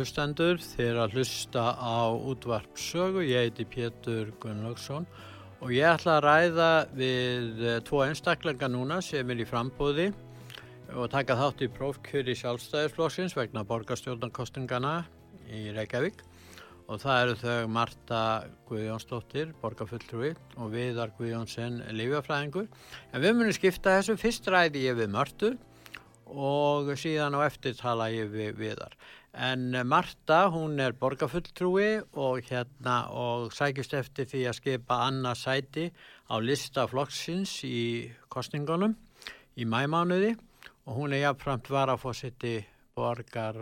Hlustendur, þeir að hlusta á útvarp sögu, ég heiti Pétur Gunnlaugsson og ég ætla að ræða við eh, tvo einstaklega núna sem er í frambóði og taka þátt í prófkjöri sjálfstæðisflóksins vegna borgarstjórnarkostingana í Reykjavík. Og það eru þau Marta Guðjónsdóttir, borgarfulltrúi og Viðar Guðjónsson, lífjafræðingur. En við munum skipta þessu, fyrst ræði ég við Martu og síðan á eftir tala ég við, við þar. En Marta, hún er borgarfulltrúi og hérna og sækist eftir því að skipa annað sæti á lista flokksins í kostningunum í mæmánuði og hún er jáfnframt varafósiti borgar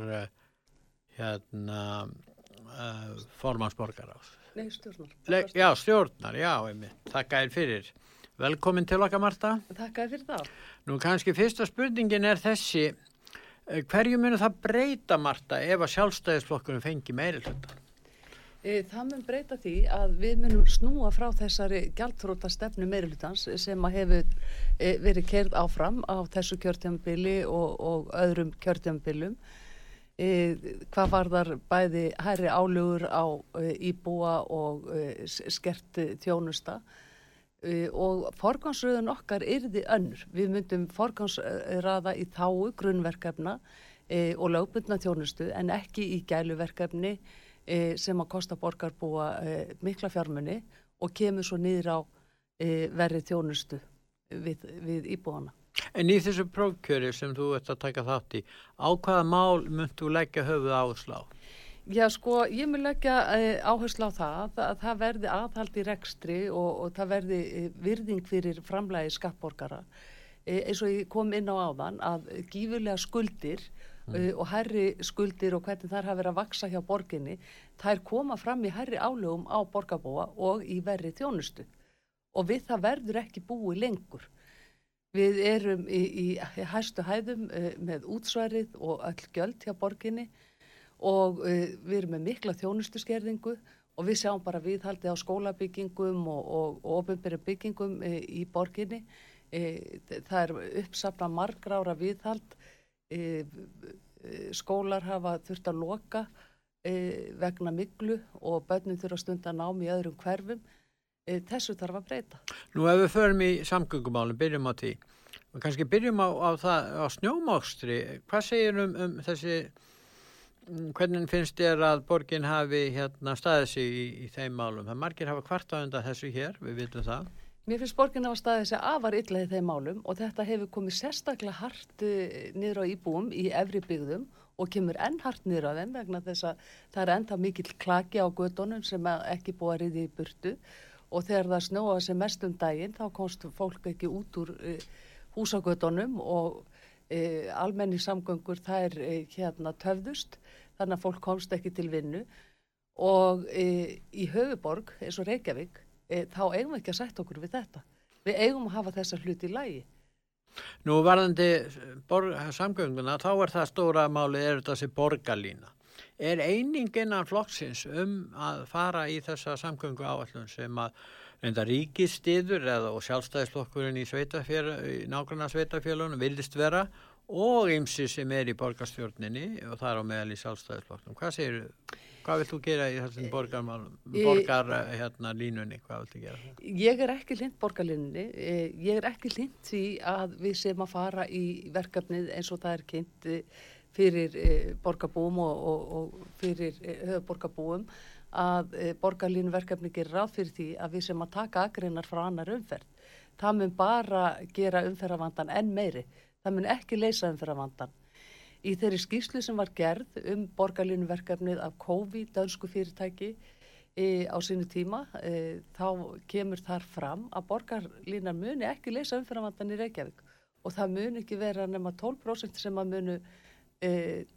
hérna uh, formansborgar á. Nei, stjórnar. Le, já, stjórnar, já, einmitt. Þakka þér fyrir. Velkomin til okkar, Marta. Takk að fyrir það. Nú kannski fyrsta spurningin er þessi, eh, hverju munir það breyta, Marta, ef að sjálfstæðisflokkurinn fengi meiri hluta? E, það mun breyta því að við munum snúa frá þessari gjaldtróta stefnu meirihlutans sem að hefur e, verið kerð áfram á þessu kjörtjambili og, og öðrum kjörtjambilum. Hvað var þar bæði hæri álugur á íbúa og skert þjónusta? Uh, og forgansröðun okkar yrði önnur. Við myndum forgansraða í þáu grunnverkefna uh, og lögbundna þjónustu en ekki í gæluverkefni uh, sem að kosta borgarbúa mikla fjármunni og kemur svo niður á verið þjónustu við, við íbúana. En í þessu prófkjöri sem þú ert að taka þátt í, á hvaða mál myndu leggja höfuð áslá? Já sko, ég mun leggja uh, áherslu á það að það verði aðhald í rekstri og, og það verði uh, virðing fyrir framlægi skattborgara uh, eins og ég kom inn á áðan að gífurlega skuldir mm. og herri skuldir og hvernig þær hafa verið að vaksa hjá borginni þær koma fram í herri álögum á borgarbúa og í verri þjónustu og við það verður ekki búið lengur. Við erum í, í, hæstu hæðum með útsværið og öll göld hjá borginni og uh, við erum með mikla þjónustuskerðingu og við sjáum bara viðhaldi á skólabyggingum og ofinbæri byggingum uh, í borginni. Uh, það er uppsapna margrára viðhald, skólar hafa þurft að loka vegna miklu og börnum þurfa stund að námi í öðrum hverfum. Þessu þarf að breyta. Nú ef við förum í samgöngumálum, byrjum á því og kannski byrjum á, á, á snjómákstri. Hvað segir um, um þessi hvernig finnst þér að borgin hafi hérna staðið sig í, í þeim málum? Það margir hafa kvarta undan þessu hér, við vitum það. Mér finnst borgin hafa staðið sig afar illa í þeim málum og þetta hefur komið sérstaklega hart eh, niður á íbúum í efri byggðum og kemur enn hart niður á þeim vegna þess að það er ennþá mikill klaki á gödunum sem ekki búið að riði í burtu og þegar það snóða sem mest um daginn þá komst fólk ekki út úr uh, húsagödunum og uh, almenni samgöngur það er uh, hérna töfðust þannig að fólk komst ekki til vinnu og e, í höfuborg eins og Reykjavík e, þá eigum við ekki að setja okkur við þetta. Við eigum að hafa þessa hluti í lægi. Nú varðandi samgönguna þá er það stóra máli er þetta sem borgarlína. Er einingin af flokksins um að fara í þessa samgöngu áallun sem að reynda ríkistiður og sjálfstæðisflokkurinn í, í nákvæmna sveitafélunum vildist vera og ymsi sem er í borgarstjórninni og það er á meðal í sjálfstæðisflokknum. Hvað segir þú? Hvað vilt þú gera í þessum borgar, borgar hérna, línunni? Hvað vilt þú gera? Ég er ekki lind borgarlínunni. Ég er ekki lind því að við sem að fara í verkefnið eins og það er kynnt fyrir borgarbúum og, og, og fyrir höfuborgarbúum að borgarlínuverkefni gerir ráð fyrir því að við sem að taka agreinar frá annar umferð. Það mun bara gera umferðavandan enn meiri. Það mun ekki leysa umferðavandan. Í þeirri skýslu sem var gerð um borgarlínuverkefnið af COVID, dönsku fyrirtæki e, á sínu tíma, e, þá kemur þar fram að borgarlínar muni ekki leysa umfyrirvandan í Reykjavík og það muni ekki vera nema 12% sem að munu e,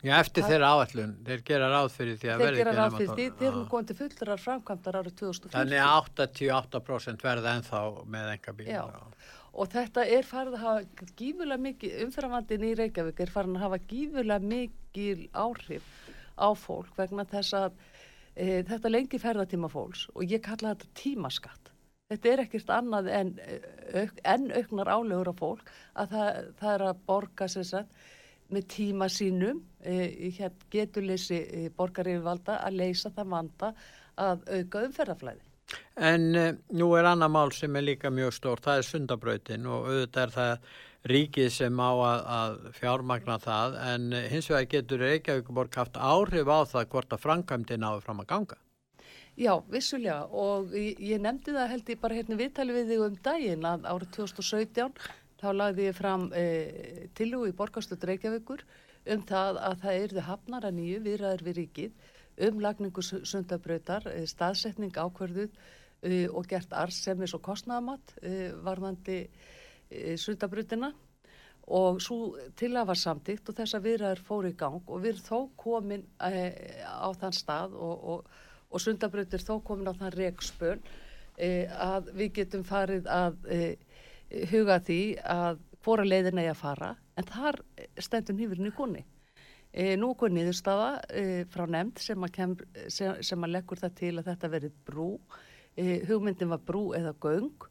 Já, eftir þeirra áallun, þeir gera ráð fyrir því að verði ekki nema 12%. Þeir gera ráð fyrir því, þeir eru góðandi fullrar framkvæmdar árið 2014. Þannig að 88% verða ennþá með enga bíl. Já, og þetta er farið að hafa gífulega mikið, umfyrirvandin í Reykjavík er farið að hafa gífulega mikið áhrif á fólk vegna þess að e, þetta lengi ferðatíma fólks og ég kalla þetta tímaskatt. Þetta er ekkert annað en, auk, en auknar álegur á fólk að það, það er að borga sér satt með tíma sínum, e, hér geturleysi e, borgarífivalda að leysa það vanda að auka umferðaflæði. En uh, nú er annað mál sem er líka mjög stór, það er sundabrautin og auðvitað er það ríkið sem á að, að fjármagna það en hins vegar getur Reykjavíkuborg haft áhrif á það hvort að framkvæmdi náðu fram að ganga. Já, vissulega og ég, ég nefndi það held ég bara hérna viðtali við þig um daginn að árið 2017 þá lagði ég fram eh, tilú í borgarstöld Reykjavíkur um það að það erði hafnar að nýju viðræður við ríkið um lagningu sundabrautar, eh, staðsetning ákverðuð uh, og gert arsemis og kostnæðamatt uh, varðandi uh, sundabrautina. Og svo til að var samtíkt og þess að viðraður fóru í gang og við erum þó komin á þann stað og, og, og sundabrautir þó komin á þann reikspöl að við getum farið að huga því að hvora leiðin eigi að fara en þar stendur nýfurinn í kunni. E, nú er niðurstafa e, frá nefnd sem að, kem, sem, sem að leggur það til að þetta verið brú. E, hugmyndin var brú eða göng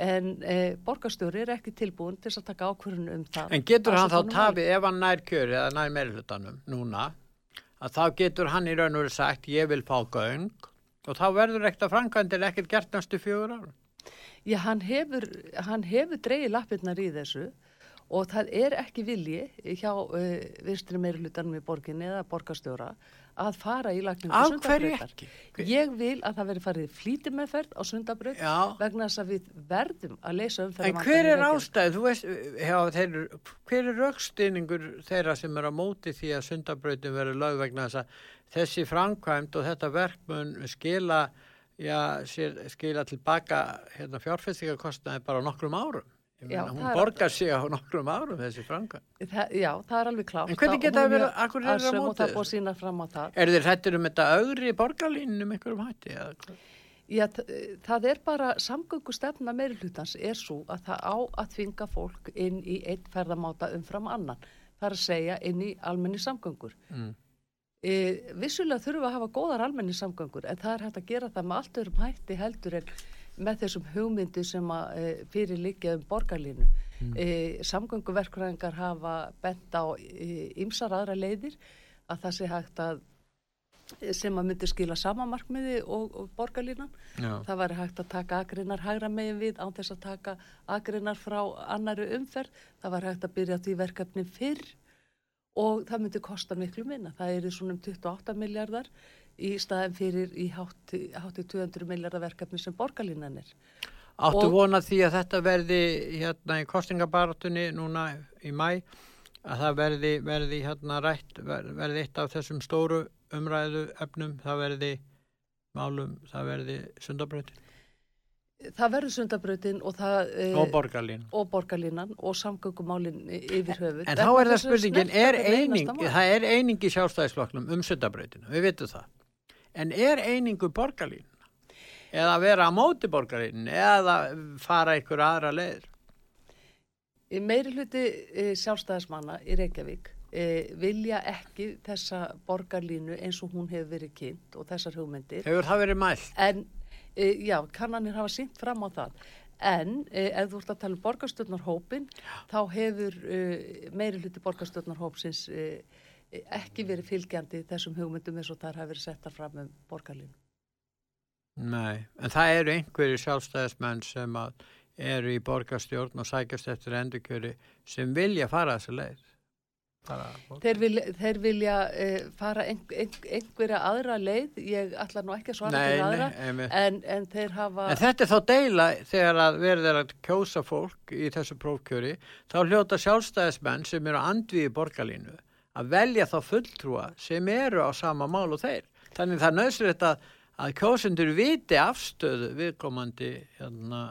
en e, borgarstjóri er ekki tilbúin til að taka ákvörðun um það. En getur hann þá tafið ef hann nær kjöri eða nær meirhlutanum núna að þá getur hann í raun og verið sagt ég vil fá göng og þá verður ekkert að framkvæmdir ekkert gert næstu fjögur ára. Já, hann hefur, hann hefur dreyið lappirnar í þessu og það er ekki vilji hjá uh, vinstri meirulutanum í borginni eða borgarstjóra að fara í lagningu sundabröðar. Ég vil að það veri farið flíti meðferð á sundabröð vegna þess að við verðum að leysa um En hver er ástæð? Veist, já, þeir, hver er raukstýningur þeirra sem er á móti því að sundabröðin verður lög vegna þess að þessi framkvæmt og þetta verkmun skila, já, skila tilbaka hérna, fjárfestingarkostnaði bara nokkrum árum? Já, hún borgar sig á nokkrum árum þessi franga. Já, það er alveg klátt. En hvernig geta það verið, akkur er það á mótið? Á. Er þið hættir um þetta augri borgarlínum einhverjum hætti? Já, það er bara, samgöngu stefna meiri hlutans er svo að það á að þvinga fólk inn í einn ferðamáta umfram annan. Það er að segja inn í almenni samgöngur. Mm. E, vissulega þurfum við að hafa góðar almenni samgöngur en það er hægt að gera það með allt öðrum hætti heldur en með þessum hugmyndu sem að e, fyrir líka um borgarlínu. Mm. E, samgönguverkvæðingar hafa bent á ymsar e, aðra leiðir að það sé hægt að sem að myndi skila samamarkmiði og, og borgarlínan. Já. Það væri hægt að taka agrinnar hægra megin við án þess að taka agrinnar frá annari umferð. Það væri hægt að byrja því verkefni fyrr og það myndi kosta miklu minna. Það er svona um 28 miljardar í staðin fyrir í hátti, hátti 200 miljardar verkefni sem borgarlínan er. Áttu og, vona því að þetta verði hérna í kostingabaratunni núna í mæ að það verði, verði hérna rætt, verði eitt af þessum stóru umræðu efnum, það verði málum, það verði sundabröðin? Það verður sundabröðin og það... E, og borgarlínan. Og borgarlínan og samgöngumálin yfir höfuð. En, þá er það spurningin, er eining, það er eining í sjálfstæðisflokknum um sundabröðinu, við vitum það en er einingu borgarlín eða vera á móti borgarlín eða fara ykkur aðra leður? Meiri hluti e, sjálfstæðismanna í Reykjavík e, vilja ekki þessa borgarlínu eins og hún hefur verið kynnt og þessar hugmyndir. Hefur það verið mælt? En e, já, kannanir hafa sínt fram á það. En eh, ef þú ert að tala um borgarstjórnarhópin, þá hefur eh, meiri hluti borgarstjórnarhópsins ekki verið fylgjandi þessum hugmyndum eins og þar hafi verið settar fram um borgarlínu. Nei, en það eru einhverju sjálfstæðismenn sem eru í borgarstjórn og sækjast eftir endurkjöri sem vilja fara þessu leið. Þeir vilja, þeir vilja uh, fara ein, ein, einhverja aðra leið, ég ætla nú ekki að svara nei, til aðra, nei, en, en þeir hafa... En þetta er þá deila þegar að verður að kjósa fólk í þessu prófkjöri, þá hljóta sjálfstæðismenn sem eru andviði borgarlínu að velja þá fulltrúa sem eru á sama mál og þeir. Þannig það er nöðslega að, að kjósendur viti afstöðu viðkomandi hérna,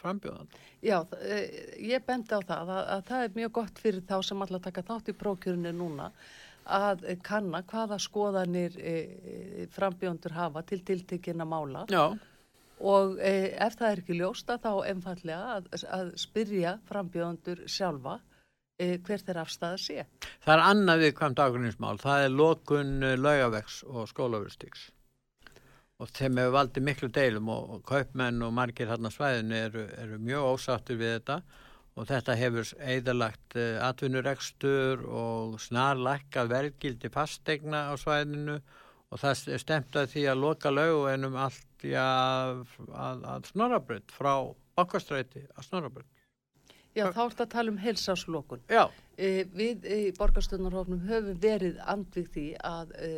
frambjóðan. Já, eh, ég bendi á það að, að það er mjög gott fyrir þá sem alltaf taka þátt í prókjörunni núna að kanna hvaða skoðanir e, frambjóndur hafa til tiltekina mála Já. og ef það er ekki ljósta þá einfallega að, að spyrja frambjóndur sjálfa hver þeir afstæða sé. Það er annað viðkvæmt ákveðnismál, það er lokun laugavegs og skólaverustíks og þeim hefur valdið miklu deilum og, og kaupmenn og margir hérna svæðinu eru, eru mjög ósáttir við þetta og þetta hefur eðalagt uh, eh, atvinnurekstur og snarlækka verðgildi fastegna á svæðinu og það stemt að því að loka laugu ennum allt ja, að, að snorabrönd frá bakkastræti að snorabrönd. Já, þá ert að tala um helsáslokun. Já. E, við í borgarstöðnarhófnum höfum verið andvið því að e,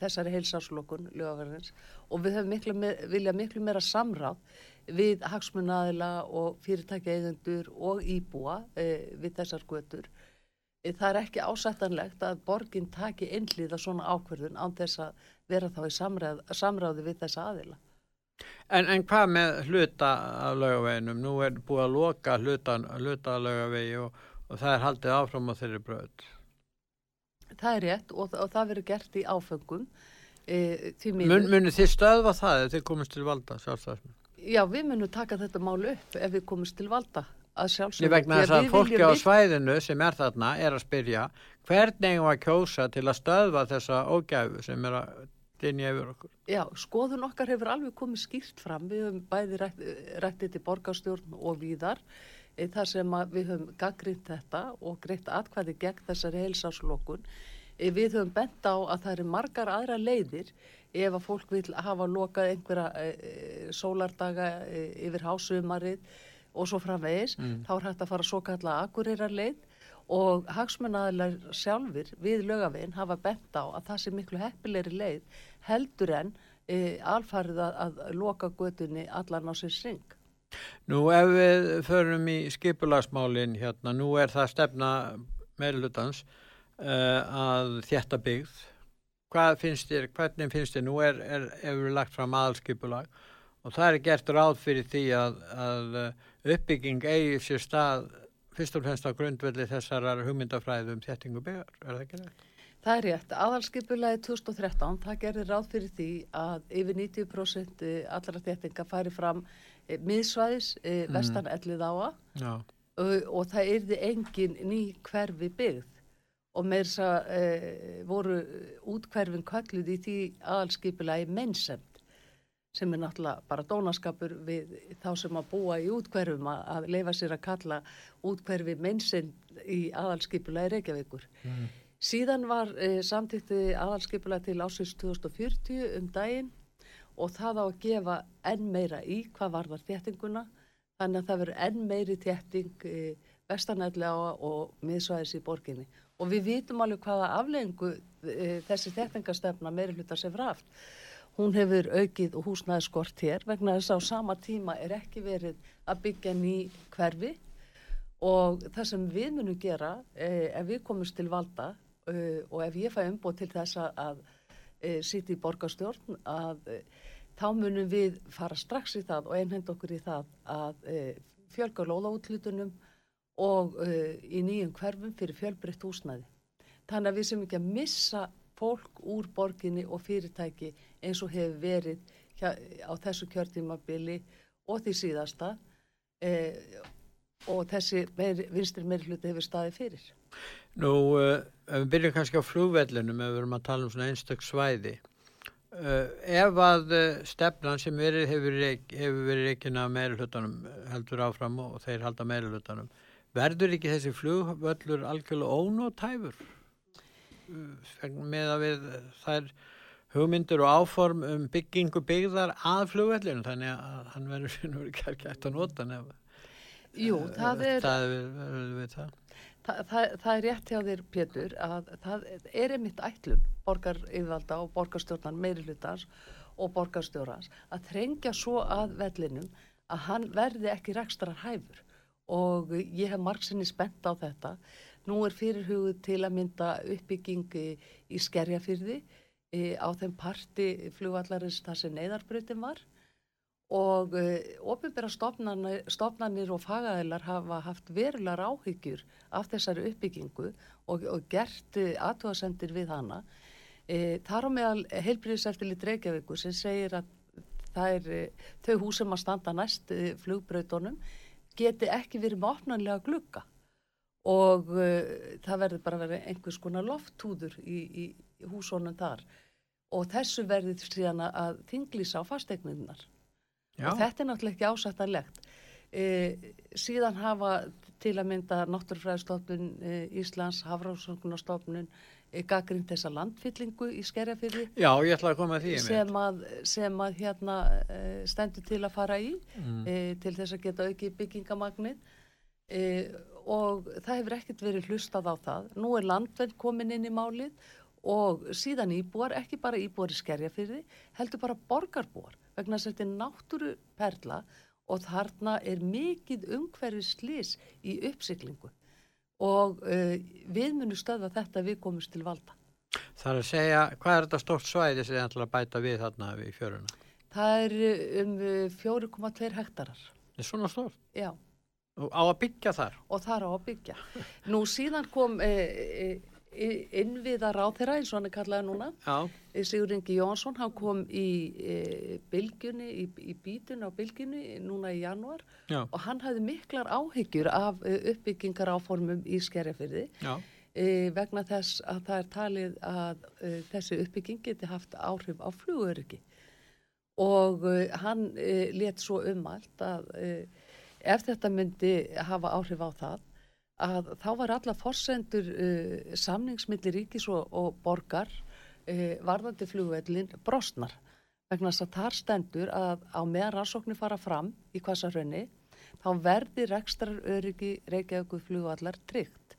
þessari helsáslokun lögaverðins og við höfum miklu me, vilja miklu meira samráð við hagsmunnaðila og fyrirtækja eigendur og íbúa e, við þessar götur. E, það er ekki ásættanlegt að borginn taki einlíða svona ákverðun án þess að vera þá í samráð, samráði við þessa aðila. En, en hvað með hluta af laugaveginum? Nú er búið að loka hluta, hluta af laugavegi og, og það er haldið áfram á þeirri bröð. Það er rétt og, og það verður gert í áfengum. E, Mun, munir þið stöðva það ef þið komist til valda sjálfstæðismenn? Já, við munum taka þetta mál upp ef við komist til valda að sjálfsögum. Ég vegna þess að fólki á svæðinu sem er þarna er að spyrja hvernig var kjósa til að stöðva þessa ógæfu sem er að. Já, skoðun okkar hefur alveg komið skýrt fram. Við höfum bæði rættið til borgarstjórn og víðar e, þar sem við höfum gaggrind þetta og greitt atkvæði gegn þessari heilsáslokun. E, við höfum bent á að það eru margar aðra leiðir ef að fólk vil hafa lokað einhverja e, e sólardaga yfir hásumarið og svo framvegis, mm. þá er hægt að fara svo kalla akureyrar leið og hagsmunnaðilar sjálfur við lögaveginn hafa bent á að það sé miklu heppilegri leið heldur en e, alfarið að, að loka götunni allan á sér syng. Nú ef við förum í skipulagsmálinn hérna, nú er það stefna meðlutans e, að þetta byggð. Hvað finnst þér, hvernig finnst þér, nú er, er, er við lagt fram aðalskipulag og það er gert ráð fyrir því að, að uppbygging eigi sér stað fyrst og fremst á grundvelli þessarar hugmyndafræðum þettingu byggar, er það ekki rétt? Það er rétt. Aðalskipulagi 2013, það gerir ráð fyrir því að yfir 90% eh, allra þettinga færi fram e, miðsvæðis e, vestan ellið áa og, og það erði engin ný hverfi byggð og með þess að e, voru útkverfin kalluð í því aðalskipulagi mennsem sem er náttúrulega bara dónaskapur við þá sem að búa í útkverfum að, að leifa sér að kalla útkverfi mennsinn í aðalskipula í Reykjavíkur. Mm. Síðan var eh, samtíkti aðalskipula til ásins 2040 um daginn og það á að gefa enn meira í hvað var þar þéttinguna. Þannig að það verður enn meiri þétting e, vestanætlega og miðsvæðis í borginni. Og við vitum alveg hvaða afleggingu e, þessi þéttingastefna meiri hlutar sem fraft hún hefur aukið og húsnaði skort hér vegna þess að á sama tíma er ekki verið að byggja ný hverfi. Og það sem við munum gera eh, ef við komumst til valda eh, og ef ég fæ umbót til þess að eh, sýti í borgastjórn að eh, þá munum við fara strax í það og einhend okkur í það að fjölga lóðaútlutunum og í nýjum hverfum fyrir fjölbreytt húsnaði. Þannig að við sem ekki að missa fólk úr borginni og fyrirtæki eins og hefur verið hjá, á þessu kjörtímabili og því síðasta og þessi meir, vinstri meirfluti hefur staðið fyrir. Nú, ef við byrjum kannski á flúvellunum, ef við erum að tala um svona einstak svæði, Uh, ef að uh, stefnan sem verið, hefur, hefur verið ekki að meira hlutunum heldur áfram og þeir halda meira hlutunum verður ekki þessi flugvöllur algjörlega ónótæfur uh, með að við þær hugmyndur og áform um byggingu byggðar að flugvöllinu þannig að hann verður ekki að nota nefn Jú, það er það, er, við það. Það, það, það er rétt hjá þér Pétur að það er einmitt ætlun borgar yfirvalda og borgarstjórnan meiri hlutans og borgarstjórnans að trengja svo að vellinum að hann verði ekki rekstrar hæfur og ég hef margsinni spennt á þetta. Nú er fyrirhugð til að mynda uppbyggingi í skerjafyrði e, á þeim parti flugvallarins þar sem neyðarbröðin var og uh, ofinbæra stofnanir, stofnanir og fagæðilar hafa haft verulegar áhyggjur af þessari uppbyggingu og, og gert uh, aðtóðasendir við hana. Uh, þar á meðal heilbríðiseftilit Reykjavíku sem segir að er, þau hús sem að standa næst flugbröðunum geti ekki verið með opnanlega glukka og það verður bara verið einhvers konar lofttúður í, í, húsónum þar og þessu verður síðan að þinglýsa á fastegnunar. Já. og þetta er náttúrulega ekki ásættarlegt e, síðan hafa til að mynda Náttúrfræðistofnun e, Íslands, Hafráðsvögnastofnun e, gaggrind þessa landfyllingu í skerjafyrði Já, ég ætla að koma að því sem að, sem að hérna e, stendur til að fara í mm. E, til þess að geta auki byggingamagnið e, og það hefur ekkert verið hlustað á það. Nú er landvenn komin inn í málið og síðan íbúar, ekki bara íbúar í skerjafyrði heldur bara borgarbúar vegna þess að þetta er náttúru perla og þarna er mikið umhverfið slís í uppsiklingu og uh, við munum stöða þetta við komumst til valda. Það er að segja, hvað er þetta stórt svæði sem þið ætla að bæta við þarna við fjöruna? Það er um 4,2 hektarar. Það er svona stórt? Já. Og á að byggja þar? Og þar á að byggja. Nú síðan kom... Eh, eh, innviðar á þeirra eins og hann er kallað núna. Eh, Sigur Ingi Jónsson hann kom í e, bylgjunni í, í bítun á bylgjunni núna í januar Já. og hann hafði miklar áhyggjur af e, uppbyggingar áformum í skerjafyrði vegna þess að það er talið að þessi uppbygging geti haft áhrif á flugöryggi. Og hann let svo umalt að ef þetta myndi hafa áhrif á það að þá var alla forsendur uh, samningsmilli ríkis og, og borgar uh, varðandi flugvellin brostnar vegna þess að þar stendur að á meðan rannsóknir fara fram í Kvassarhraunni þá verði rekstrar öryggi Reykjavík flugvallar tryggt.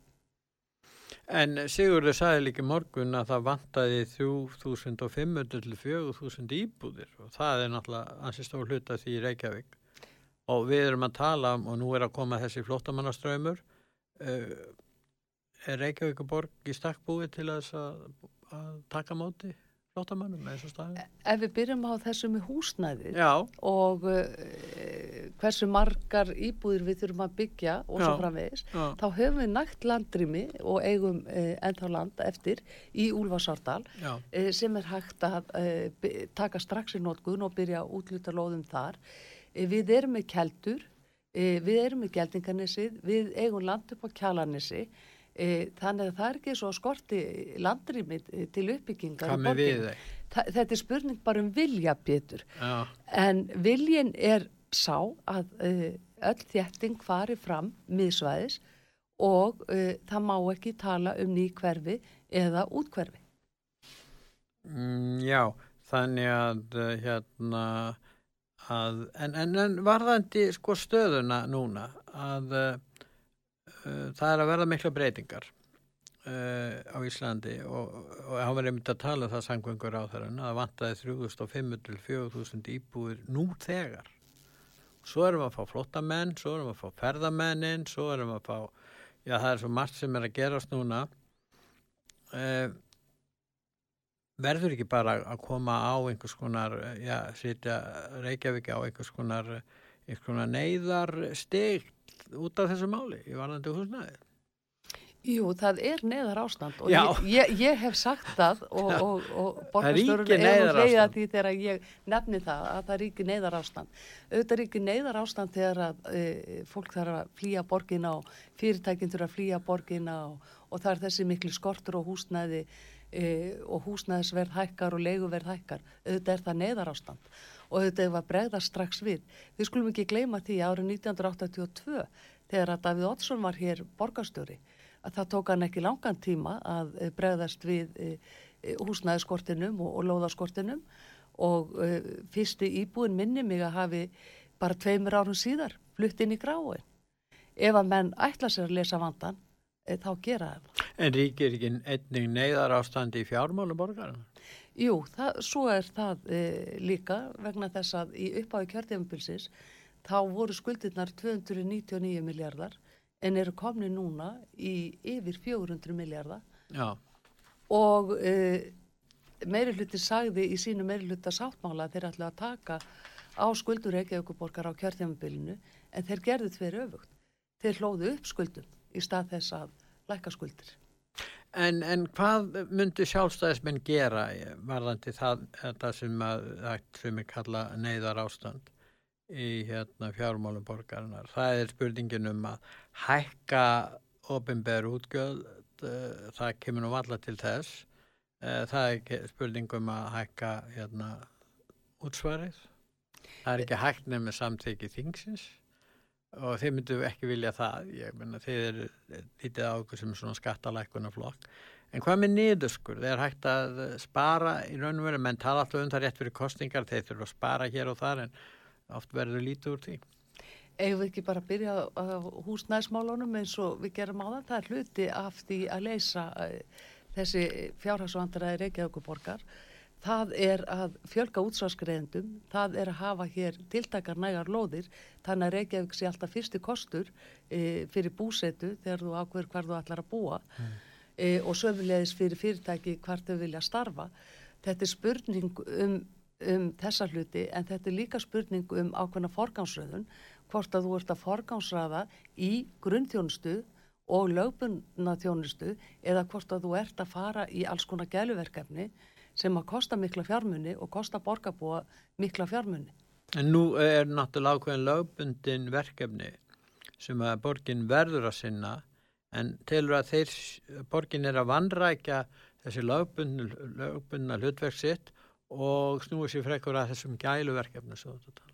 En Sigurður sagði líki morgun að það vantaði 3500 til 4000 íbúðir og það er náttúrulega ansist á hluta því Reykjavík og við erum að tala um og nú er að koma þessi flótamannaströymur Eh, er Reykjavík borg í stakk búið til að, að taka móti flottamannum eins og staði? Ef við byrjum á þessu með húsnæði Já. og uh, hversu margar íbúðir við þurfum að byggja og svo framvegis, þá höfum við nægt landrými og eigum uh, ennþá land eftir í Úlfarsárdal uh, sem er hægt að taka strax í nótgun og byrja að útluta lóðum þar. Við erum með keldur E, við erum í Geldingarnissi, við eigum land upp á Kjalarnissi, e, þannig að það er ekki svo skorti landrýmið til uppbyggingar. Hvað með við þeir? Þetta er spurning bara um vilja, Pétur. Já. En viljin er sá að e, öll þjetting fari fram miðsvæðis og það má ekki tala um ný hverfi eða útkverfi. Mm, já, þannig að hérna að, en, en, en varðandi sko stöðuna núna að uh, það er að verða mikla breytingar uh, á Íslandi og, og hann var einmitt að tala það sangvengur á þeirra að vantaði 3500-4000 íbúir nú þegar. Svo erum við að fá flottamenn svo erum við að fá ferðamennin svo erum við að fá, já það er svo margt sem er að gerast núna. Uh, verður ekki bara að koma á einhvers konar, já, sitja Reykjavík á einhvers konar, einhvers konar neyðar steg út af þessu máli í varðandi húsnæði? Jú, það er neyðar ástand og ég, ég, ég hef sagt það og, og, og borgarstörun er að hleyja því þegar ég nefni það að það ríkir neyðar ástand. Auðvitað ríkir neyðar ástand þegar að e, fólk þarf að flýja borgin á, fyrirtækinn þurfa að flýja borgin á og það er þessi miklu skortur og húsnæði e, og húsnæðisverð hækkar og leiguverð hækkar, auðvitað er það neðar ástand og auðvitað var bregða strax við. Við skulum ekki gleyma því árið 1982 þegar að Davíð Oddsson var hér borgarstjóri að það tók hann ekki langan tíma að eh, bregðast við e, húsnæðiskortinum og, og lóðaskortinum og e, fyrsti íbúin minni mig að hafi bara tveimur árum síðar flutt inn í gráin. Ef að menn ætla sér að lesa vandan, e, þá gera það. En ríkir ekki einning neyðar ástandi í fjármálum borgarna? Jú, það, svo er það e, líka vegna þess að í uppáðu kjörðjafnbilsis þá voru skuldirnar 299 miljardar en eru komni núna í yfir 400 miljardar. Já og uh, meiri hluti sagði í sínu meiri hluta sáttmála að þeir ætla að taka á skuldur Reykjavíkuborgar á kjörðjamabilinu en þeir gerðu tveir öfugt. Þeir hlóðu upp skuldum í stað þess að læka skuldir. En, en hvað myndi sjálfstæðismenn gera varðandi það, það sem er kalla neyðar ástand í hérna, fjármálum borgarinnar? Það er spurningin um að hækka ofinberu útgjöld uh, það kemur nú valla til þess uh, það er spurningum að hækka hérna útsvarið það er ekki hægt nefnir samteki þingsins og þeir myndu ekki vilja það. Ég menna þeir eru lítið á okkur sem svona skattalækuna flokk en hvað með niðurskur, þeir hægt að spara í raun og veru, menn tala alltaf um það rétt fyrir kostingar, þeir þurfa að spara hér og þar en oft verður lítið úr því. Eigum við ekki bara byrja á húsnæðismálunum eins og við gerum á það, það er hluti af því að leysa uh, þessi fjárhagsvandræði Reykjavíkuborgar það er að fjölga útsvarsgreðendum, það er að hafa hér tiltakar nægar lóðir, þannig að Reykjavík sé alltaf fyrsti kostur e, fyrir búsetu þegar þú ákveður hvar þú ætlar að búa mm. e, og sömulegis fyrir fyrirtæki hvar þau vilja starfa. Þetta er spurning um, um þessa hluti en þetta er líka spurning um ákveðna forgánsröðun hvort að þú ert að forgámsraða í grunnþjónustu og lögbundna þjónustu eða hvort að þú ert að fara í alls konar gæluverkefni sem að kosta mikla fjármunni og kosta borgarbúa mikla fjármunni. En nú er náttúrulega ákveðin lögbundin verkefni sem að borgin verður að sinna en telur að þeir, borgin er að vanrækja þessi lögbundna hlutverksitt og snúið sér frekur að þessum gæluverkefni svo þetta.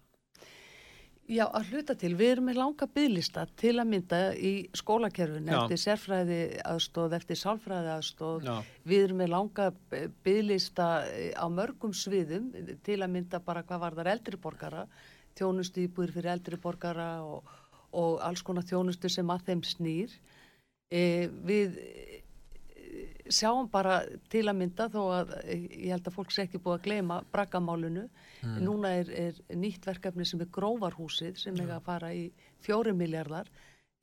Já, að hluta til. Við erum með langa bygglista til að mynda í skólakerfun eftir sérfræði aðstóð, eftir sálfræði aðstóð. Já. Við erum með langa bygglista eh, á mörgum sviðum til að mynda bara hvað var þar eldriborgara, þjónustu íbúir fyrir eldriborgara og, og alls konar þjónustu sem að þeim snýr. E, við sjáum bara til að mynda þó að ég held að fólk sé ekki búið að gleyma braggamálunu mm. núna er, er nýtt verkefni sem er gróvarhúsið sem er að fara í fjóri miljardar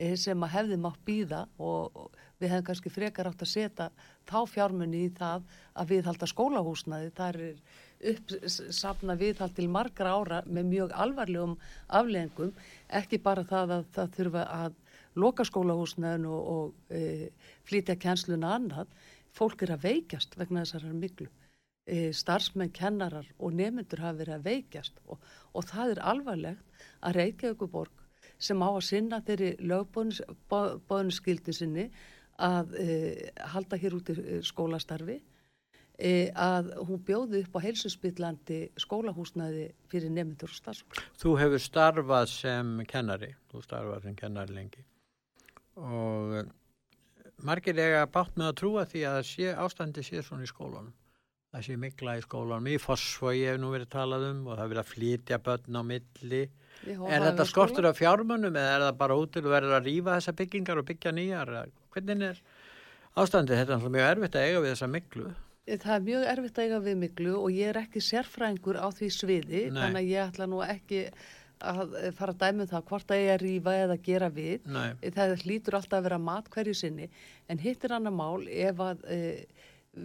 eh, sem að hefði mátt býða og, við hefum kannski frekar átt að setja þá fjármunni í það að viðhalda skólahúsnaði. Þar er uppsafna viðhald til margra ára með mjög alvarlegum afleggingum ekki bara það að það þurfa að loka skólahúsnaðin og, og e, flytja kjensluna annað fólk er að veikjast vegna þessar miklu. E, starfsmenn, kennarar og nemyndur hafa verið að veikjast og, og það er alvarlegt að Reykjavíkuborg sem á að sinna þeirri lögbóðinskildi sinni að e, halda hér út í e, skólastarfi e, að hún bjóði upp á heilsusbyllandi skólahúsnaði fyrir nemyndur og starfsmenn. Þú hefur starfað sem kennari, þú starfað sem kennari lengi og margir eiga bátt með að trúa því að sé, ástandi sé svona í skólanum. Það sé mikla í skólanum í fosfói hef nú verið talað um og það vil að flytja börn á milli. Er þetta skortur af fjármönnum eða er það bara út til að verða að rýfa þessa byggingar og byggja nýjar? Hvernig er ástandi þetta er mjög erfitt að eiga við þessa miklu Það er mjög erfitt að eiga við miklu og ég er ekki sérfrængur á því sviði Nei. þannig að ég ætla nú ekki að fara að dæmu um það hvort að ég er rífa eða gera við. Nei. það hlýtur alltaf að vera mat hverju sinni. En hitt er annar mál ef að e,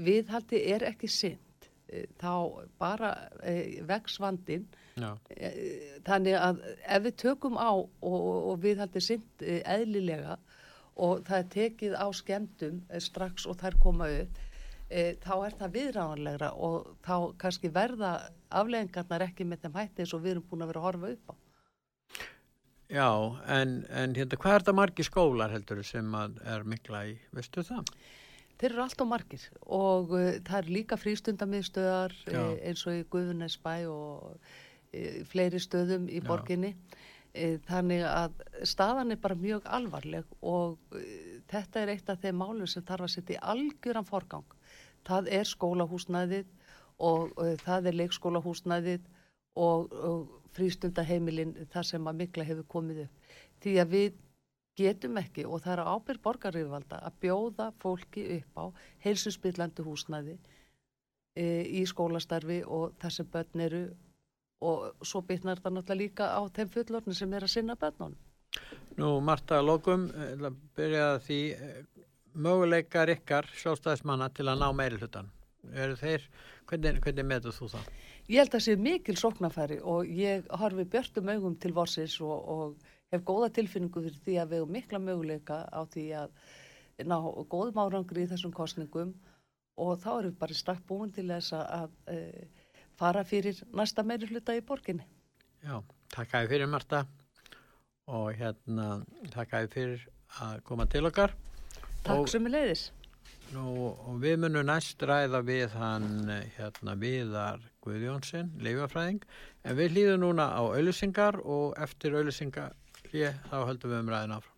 viðhaldi er ekki synd e, þá bara e, vex vandin þannig að ef við tökum á og, og viðhaldi synd eðlilega og það er tekið á skemdum strax og þær koma upp þá er það viðræðanlegra og þá kannski verða afleggingarnar ekki með þeim hætti eins og við erum búin að vera að horfa upp á Já, en, en hérna, hvað er þetta margi skólar heldur sem er mikla í, veistu það? Þeir eru allt og margir og uh, það er líka frístundamiðstöðar Já. uh, eins og í Guðunesbæ og uh, fleiri stöðum í borginni. Uh, þannig að staðan er bara mjög alvarleg og þetta er eitt af þeim málum sem þarf að setja í algjöran forgang. Það er skólahúsnæðið og það er leikskólahúsnæðið og, og frístundaheimilin þar sem að mikla hefur komið upp. Því að við getum ekki og það er ábyrg borgaríðvalda að bjóða fólki upp á heilsusbyllandi húsnæði e, í skólastarfi og þar sem börn eru og svo bytnar það náttúrulega líka á þeim fullorni sem er að sinna börnunum. Nú, Marta, lokum, eh, að byrja að því eh, möguleikar ykkar sjálfstæðismanna til að ná meiri hlutan. Eru þeir, hvernig, hvernig meður þú það? Ég held að það sé mikil sóknarfæri og ég horfi björtum augum til vorsins og, og hef góða tilfinningu fyrir því að við hefum mikla möguleika á því að ná góðum árangri í þessum kostningum og þá erum við bara strax búin til þess að, e, fara fyrir næsta meiri hluta í borginni. Já, takk að fyrir Marta og hérna takk að fyrir að koma til okkar. Takk Og- sem er leiðis. Nú, og við munum næst ræða við hann hérna Viðar Guðjónsson, leifafræðing, en við hlýðum núna á auðlýsingar og eftir auðlýsingar þá höldum við um ræðin áfram.